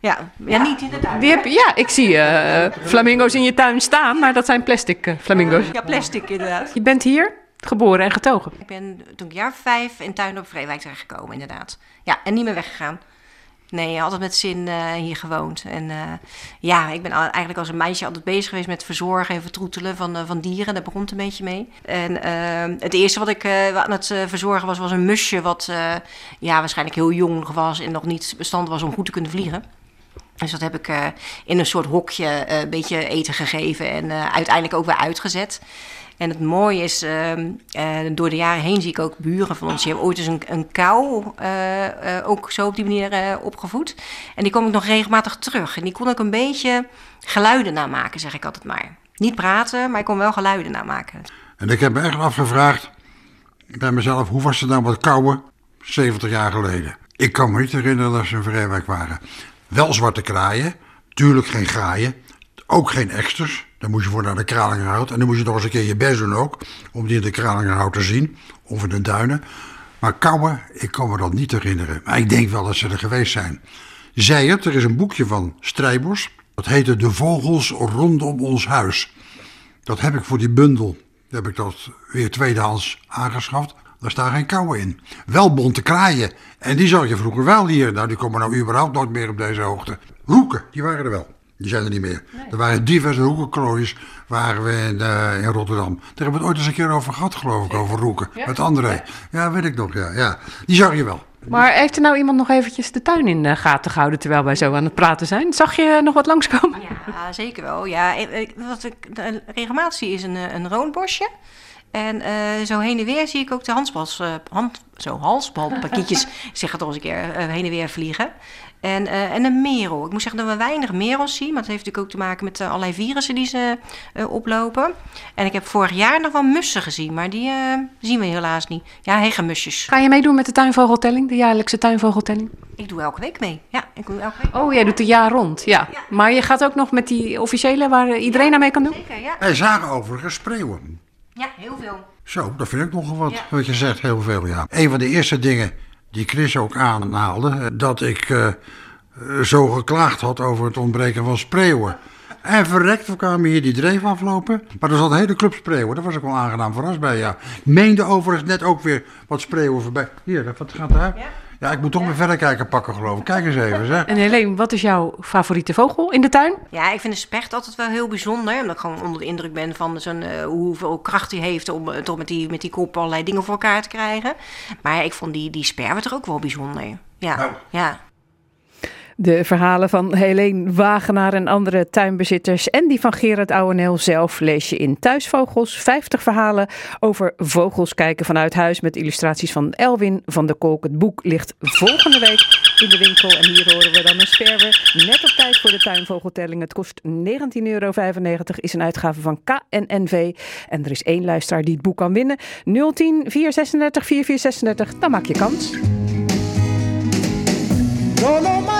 ja, ja, ja, niet in de tuin. Die heb, ja, ik zie uh, flamingo's in je tuin staan, maar dat zijn plastic flamingo's. Ja, plastic inderdaad. Je bent hier geboren en getogen? Ik ben toen ik jaar vijf in tuin op Vreewijk terechtgekomen, inderdaad. Ja, en niet meer weggegaan. Nee, altijd met zin uh, hier gewoond. En uh, ja, ik ben eigenlijk als een meisje altijd bezig geweest met verzorgen en vertroetelen van, uh, van dieren. Daar begon het een beetje mee. En het eerste wat ik aan het verzorgen was, was een musje wat ja, waarschijnlijk heel jong was en nog niet bestand was om goed te kunnen vliegen. Dus dat heb ik in een soort hokje een beetje eten gegeven en uiteindelijk ook weer uitgezet. En het mooie is, uh, uh, door de jaren heen zie ik ook buren van ons. Die hebben ooit eens een, een kou uh, ook zo op die manier opgevoed. En die kom ik nog regelmatig terug. En die kon ik een beetje geluiden namaken, zeg ik altijd maar. Niet praten, maar ik kon wel geluiden namaken. En ik heb me echt afgevraagd bij mezelf, hoe was het nou wat kouwen 70 jaar geleden? Ik kan me niet herinneren dat ze een vrijwijk waren. Wel zwarte kraaien, tuurlijk geen graaien, ook geen eksters Dan moest je voor naar de Kralingerhout. En dan moest je nog eens een keer je best doen ook. Om die in de Kralingerhout te zien. Of in de duinen. Maar kouwen, ik kan me dat niet herinneren. Maar ik denk wel dat ze er geweest zijn. Zij het, er is een boekje van Strijbos. Dat heette De Vogels rondom ons huis. Dat heb ik voor die bundel. Heb ik dat weer tweedehands aangeschaft. Daar staan geen kauwen in. Wel bonte kraaien. En die zag je vroeger wel hier. Nou, die komen nou überhaupt nooit meer op deze hoogte. Roeken, die waren er wel. Die zijn er niet meer. Er waren diverse roekenklooiers waren we in, eh, in Rotterdam. Daar hebben we het ooit eens een keer over gehad, geloof ik, over roeken. Met André. Ja, weet ik nog, ja, ja. Die zag je wel. Maar heeft er nou iemand nog eventjes de tuin in de gaten gehouden terwijl wij zo aan het praten zijn? Zag je nog wat langskomen? Ja, zeker wel. Ja, wat ik de- regelmatig zie is een, eh, een roodbosje. En eh, zo heen en weer zie ik ook de handbals, eh, hand, zo halsbalpakketjes, ik zeg het al eens een keer, heen en weer vliegen. En, eh, en een merel. Ik moet zeggen dat we weinig merels zien, maar dat heeft natuurlijk ook te maken met eh, allerlei virussen die ze eh, oplopen. En ik heb vorig jaar nog wel mussen gezien, maar die zien we helaas niet. Ja, hegemusjes. Ga je meedoen met de tuinvogeltelling, de jaarlijkse tuinvogeltelling? Ik doe elke week mee. Ja, ik doe elke week. Oh, jij doet het jaar rond, ja. Maar je gaat ook nog met die officiële waar iedereen aan mee kan doen? Zeker, ja. Wij zagen overigens spreeuwen. Ja, heel veel. Zo, dat vind ik nogal wat. Ja. Wat je zegt, heel veel, ja. Een van de eerste dingen die Chris ook aanhaalde, eh, dat ik eh, zo geklaagd had over het ontbreken van spreeuwen. En verrekt, we kwamen hier die dreef aflopen. Maar er zat een hele club spreeuwen. Daar was ik wel aangenaam verrast bij, ja. Meende overigens net ook weer wat spreeuwen voorbij. Hier, wat gaat daar? Ja, ik moet toch mijn verrekijker pakken, geloof ik. Kijk eens even, zeg. En Helene, wat is jouw favoriete vogel in de tuin? Ja, ik vind de specht altijd wel heel bijzonder. Omdat ik gewoon onder de indruk ben van zo'n, eh, hoeveel kracht hij heeft om eh, toch met die, met die kop allerlei dingen voor elkaar te krijgen. Maar ik vond die, die sperwer toch ook wel bijzonder. Ja, ja. De verhalen van Helene Wagenaar en andere tuinbezitters en die van Gerard Ouweneel zelf lees je in Thuisvogels. 50 verhalen over vogels kijken vanuit huis met illustraties van Elwin van der Kolk. Het boek ligt volgende week in de winkel en hier horen we dan een sperwer. Net op tijd voor de tuinvogeltelling. Het kost 19,95 euro, is een uitgave van KNNV. En er is één luisteraar die het boek kan winnen. 010 436 4436, dan maak je kans.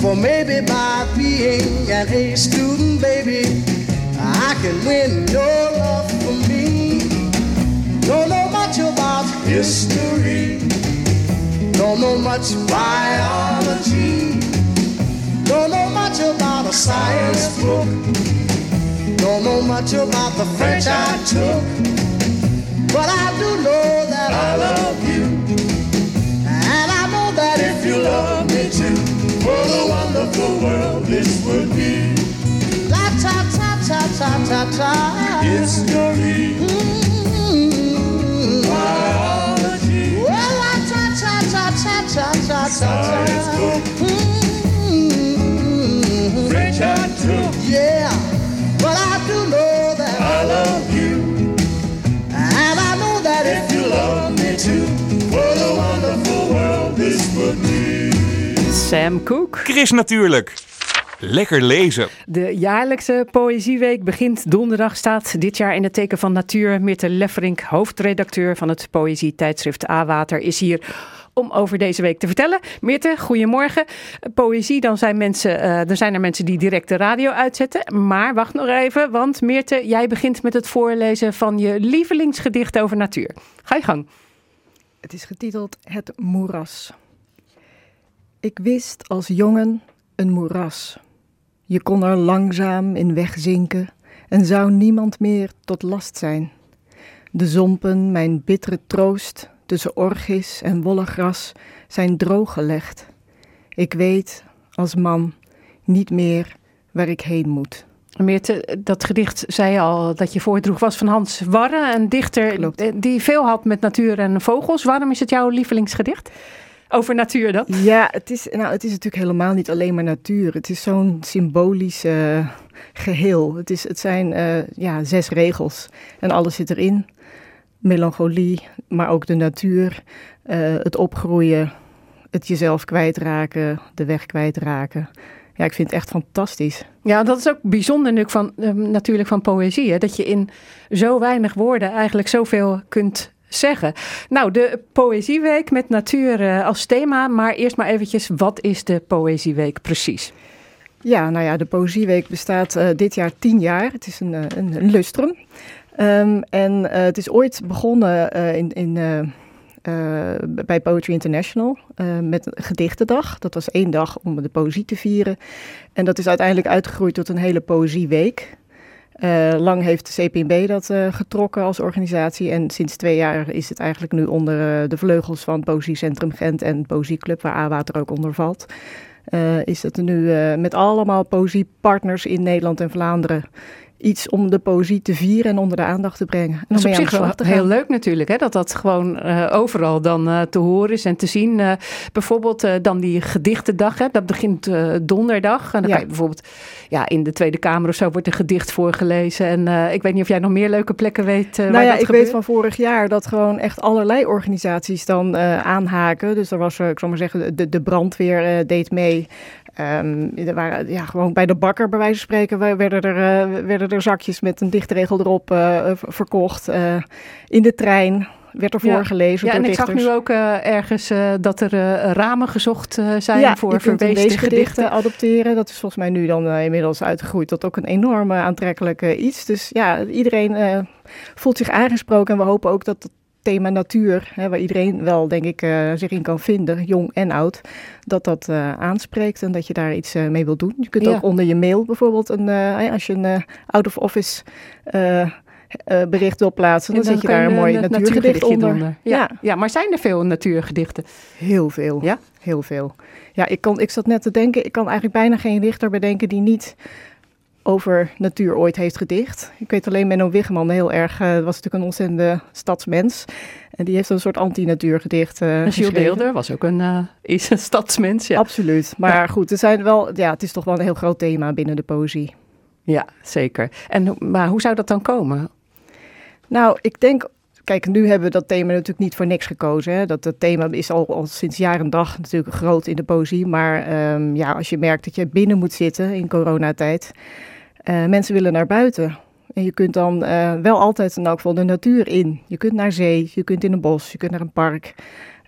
For maybe by being an A student, baby, I can win your love for me. Don't know much about history, don't know much biology, don't know much about a science book, don't know much about the French I took, but I do know that I love you, and I know that if you love. A wonderful world this would be. La ta ta ta ta ta ta. History. Mm-hmm. Biology. Well, la ta ta ta ta ta ta ta. Science book. Mm-hmm. French Sam Cooke. Chris natuurlijk. Lekker lezen. De jaarlijkse Poëzieweek begint donderdag. Staat dit jaar in het teken van natuur. Mirte Lefferink, hoofdredacteur van het poëzietijdschrift A-Water, is hier om over deze week te vertellen. Mirte, goedemorgen. Poëzie, dan zijn, mensen, uh, dan zijn er mensen die direct de radio uitzetten. Maar wacht nog even, want Mirte, jij begint met het voorlezen van je lievelingsgedicht over natuur. Ga je gang. Het is getiteld Het moeras. Ik wist als jongen een moeras. Je kon er langzaam in wegzinken en zou niemand meer tot last zijn. De zompen, mijn bittere troost, tussen orgis en wollegras, zijn drooggelegd. Ik weet, als man, niet meer waar ik heen moet. Meerte, dat gedicht zei je al dat je voordroeg was van Hans Warre, een dichter die veel had met natuur en vogels. Waarom is het jouw lievelingsgedicht? Over natuur dan? Ja, het is, nou, het is natuurlijk helemaal niet alleen maar natuur. Het is zo'n symbolisch eh, geheel. Het, is, het zijn eh, ja, zes regels en alles zit erin. Melancholie, maar ook de natuur, eh, het opgroeien, het jezelf kwijtraken, de weg kwijtraken. Ja, ik vind het echt fantastisch. Ja, dat is ook bijzonder nu van, natuurlijk van poëzie. Hè? Dat je in zo weinig woorden eigenlijk zoveel kunt zeggen. Nou, de Poëzieweek met natuur uh, als thema. Maar eerst maar eventjes, wat is de Poëzieweek precies? Ja, nou ja, de Poëzieweek bestaat uh, dit jaar tien jaar. Het is een, uh, een, lustrum. Um, en het is ooit begonnen in, in bij Poetry International met een gedichtendag. Dat was één dag om de poëzie te vieren. En dat is uiteindelijk uitgegroeid tot een hele Poëzieweek. Uh, lang heeft de CPNB dat uh, getrokken als organisatie. En sinds twee jaar is het eigenlijk nu onder uh, de vleugels van Poëziecentrum Gent en Poëzieclub, waar A-Water ook onder valt. is het nu met allemaal poëziepartners in Nederland en Vlaanderen iets om de poëzie te vieren en onder de aandacht te brengen. En dat is op zich wel heel leuk natuurlijk, hè? dat dat gewoon uh, overal dan uh, te horen is en te zien. Uh, bijvoorbeeld dan die gedichtendag, hè? dat begint donderdag. En dan ja. kan je bijvoorbeeld ja, in de Tweede Kamer of zo wordt een gedicht voorgelezen. En ik weet niet of jij nog meer leuke plekken weet nou waar ja, dat ik gebeurt. weet van vorig jaar dat gewoon echt allerlei organisaties dan aanhaken. Dus er was, ik zal maar zeggen, de, de brandweer deed mee. Um, er waren, ja, gewoon bij de bakker, bij wijze van spreken, werden er, uh, werden er zakjes met een dichtregel erop uh, verkocht. Uh, in de trein werd er voorgelezen. Ja, door en ik zag nu ook ergens dat er ramen gezocht zijn ja, voor verweesde deze gedichten. adopteren. Dat is volgens mij nu dan inmiddels uitgegroeid tot ook een enorm aantrekkelijk iets. Dus ja, iedereen voelt zich aangesproken. En we hopen ook dat het thema natuur, hè, waar iedereen wel, denk ik, uh, zich in kan vinden, jong en oud, dat dat uh, aanspreekt en dat je daar iets uh, mee wil doen. Je kunt Ja. ook onder je mail bijvoorbeeld, een, als je een out-of-office bericht wil plaatsen, dan, zet je kan daar een mooi natuurgedicht onder. onder. Ja. Ja. maar zijn er veel natuurgedichten? Heel veel. Ja? Heel veel. Ja, ik, kon, ik zat net te denken, ik kan eigenlijk bijna geen dichter bedenken die niet over natuur ooit heeft gedicht. Ik weet alleen Menno Wiggeman heel erg, uh, was natuurlijk een ontzettende stadsmens. En die heeft een soort anti-natuurgedicht uh, En Gilles Deelder was ook een, uh, is een stadsmens, ja. Absoluut. Maar ja. goed, er zijn wel, ja, het is toch wel een heel groot thema binnen de poëzie. Ja, zeker. En, maar hoe zou dat dan komen? Nou, ik denk Kijk, nu hebben we dat thema natuurlijk niet voor niks gekozen. Hè? Dat, dat thema is al, al sinds jaar en dag natuurlijk groot in de poëzie. Maar um, ja, als je merkt dat je binnen moet zitten in coronatijd, uh, mensen willen naar buiten. En je kunt dan uh, wel altijd in elk geval de natuur in. Je kunt naar zee, je kunt in een bos, je kunt naar een park.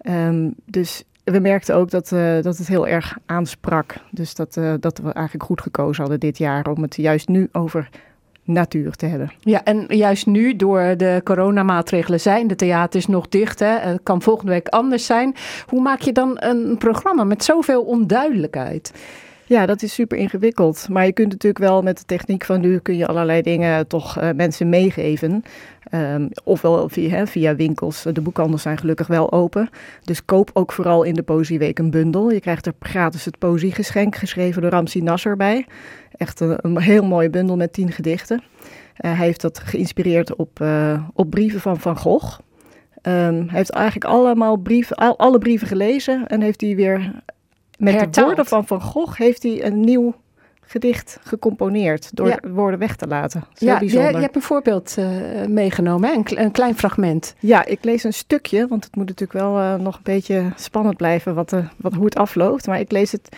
Um, dus we merkten ook dat, uh, dat het heel erg aansprak. Dus dat, dat we eigenlijk goed gekozen hadden dit jaar om het juist nu over natuur te hebben. Ja, en juist nu door de coronamaatregelen zijn de theaters nog dicht. Hè? Het kan volgende week anders zijn. Hoe maak je dan een programma met zoveel onduidelijkheid? Ja, dat is super ingewikkeld. Maar je kunt natuurlijk wel met de techniek van nu kun je allerlei dingen toch uh, mensen meegeven. Um, ofwel via, hè, via winkels. De boekhandels zijn gelukkig wel open. Dus koop ook vooral in de Poëzieweek een bundel. Je krijgt er gratis het poëziegeschenk geschreven door Ramsi Nasser bij. Echt een, heel mooie bundel met tien gedichten. Uh, hij heeft dat geïnspireerd op, uh, op brieven van Van Gogh. Um, hij heeft eigenlijk allemaal brieven, al, alle brieven gelezen en heeft die weer met Hertaald. de woorden van Van Gogh heeft hij een nieuw gedicht gecomponeerd door Ja. woorden weg te laten. Ja, je, hebt een voorbeeld uh, meegenomen, hè? Een, kle- een klein fragment. Ja, ik lees een stukje, want het moet natuurlijk wel uh, nog een beetje spannend blijven wat, uh, wat, hoe het afloopt. Maar ik lees, het,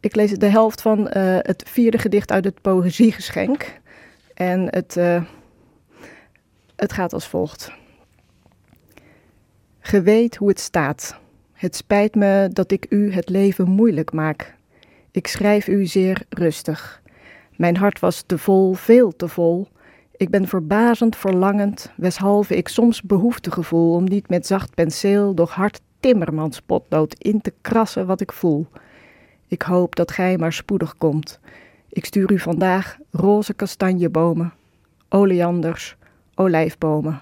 ik lees de helft van eh, het vierde gedicht uit het Poëziegeschenk. En het, eh, het gaat als volgt. Ge weet hoe het staat. Het spijt me dat ik u het leven moeilijk maak. Ik schrijf u zeer rustig. Mijn hart was te vol, veel te vol. Ik ben verbazend verlangend, weshalve ik soms behoefte gevoel om niet met zacht penseel, doch hard timmermanspotlood in te krassen wat ik voel. Ik hoop dat gij maar spoedig komt. Ik stuur u vandaag roze kastanjebomen, oleanders, olijfbomen.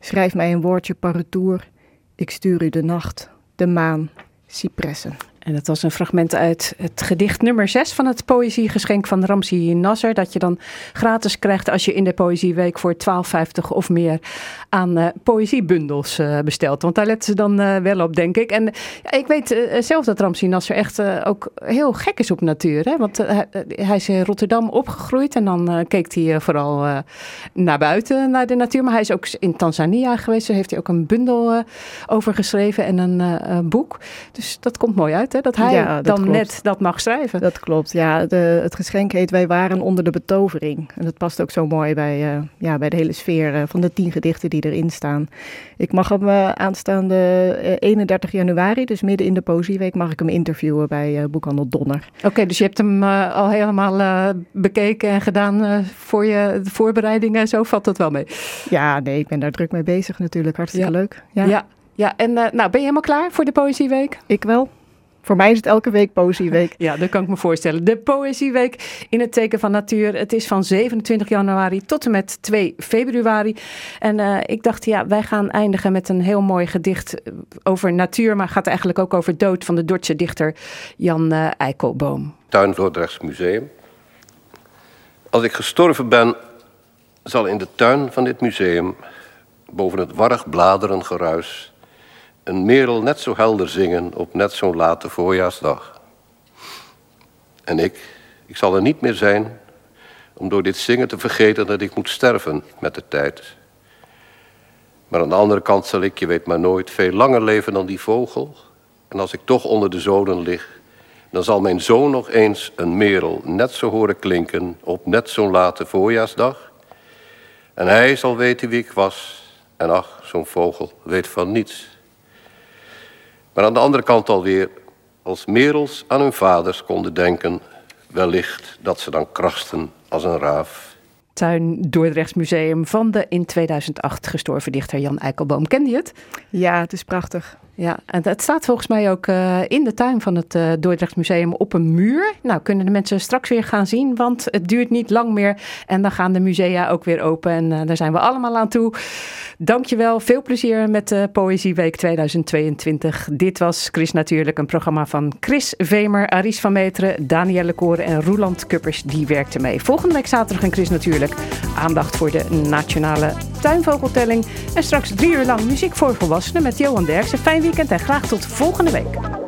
Schrijf mij een woordje par retour. Ik stuur u de nacht, de maan, cipressen. En dat was een fragment uit het gedicht nummer 6 van het Poëziegeschenk van Ramsi Nasser. Dat je dan gratis krijgt als je in de Poëzieweek voor 12,50 of meer aan uh, poëziebundels uh, bestelt. Want daar letten ze dan uh, wel op, denk ik. En ik weet zelf dat Ramsi Nasser echt ook heel gek is op natuur. Hè? Want hij is in Rotterdam opgegroeid en dan keek hij vooral naar buiten, naar de natuur. Maar hij is ook in Tanzania geweest. Daar heeft hij ook een bundel over geschreven en een boek. Dus dat komt mooi uit. Dat hij Ja, dat dan klopt. net dat mag schrijven. Dat klopt, ja. De, het geschenk heet Wij waren onder de betovering. En dat past ook zo mooi bij, eh, ja, bij de hele sfeer eh, van de tien gedichten die erin staan. Ik mag hem eh, aanstaande eh, 31 januari, dus midden in de Poëzieweek, mag ik hem interviewen bij Boekhandel Donner. Oké, dus je hebt hem al helemaal bekeken en gedaan voor je de voorbereidingen. Zo valt dat wel mee. Ja, nee, ik ben daar druk mee bezig natuurlijk. Hartstikke Ja. leuk. Ja, Ja, ja. en nou, ben je helemaal klaar voor de Poëzieweek? ik wel. Voor mij is het elke week Poëzieweek. Ja, dat kan ik me voorstellen. De Poëzieweek in het teken van natuur. Het is van 27 januari tot en met 2 februari. En eh, ik dacht, ja, wij gaan eindigen met een heel mooi gedicht eh, over natuur. Maar gaat eigenlijk ook over dood van de Dordtse dichter Jan eh, Eikelboom. Tuin Dordrechts Museum. Als ik gestorven ben, zal in de tuin van dit museum, boven het warrig bladerengeruis, een merel net zo helder zingen op net zo'n late voorjaarsdag. En ik, ik zal er niet meer zijn om door dit zingen te vergeten dat ik moet sterven met de tijd. Maar aan de andere kant zal ik, je weet maar nooit, veel langer leven dan die vogel. En als ik toch onder de zoden lig, dan zal mijn zoon nog eens een merel net zo horen klinken op net zo'n late voorjaarsdag. En hij zal weten wie ik was. En ach, zo'n vogel weet van niets. Maar aan de andere kant alweer, als merels aan hun vaders konden denken, wellicht dat ze dan krachten als een raaf. Tuin Dordrechts Museum van de in 2008 gestorven dichter Jan Eikelboom. Kende je het? Ja, het is prachtig. Ja, en het staat volgens mij ook eh, in de tuin van het eh Dordrechts Museum op een muur. Nou, kunnen de mensen straks weer gaan zien, want het duurt niet lang meer. En dan gaan de musea ook weer open en eh, daar zijn we allemaal aan toe. Dankjewel, veel plezier met de Poëzieweek 2022. Dit was Chris Natuurlijk, een programma van Chris Vemer, Aries van Meteren, Danielle Koren en Roeland Kuppers. Die werkten mee. Volgende week zaterdag een Chris Natuurlijk. Aandacht voor de nationale tuinvogeltelling. En straks drie uur lang muziek voor volwassenen met Johan Derksen. Fijn weekend en graag tot volgende week.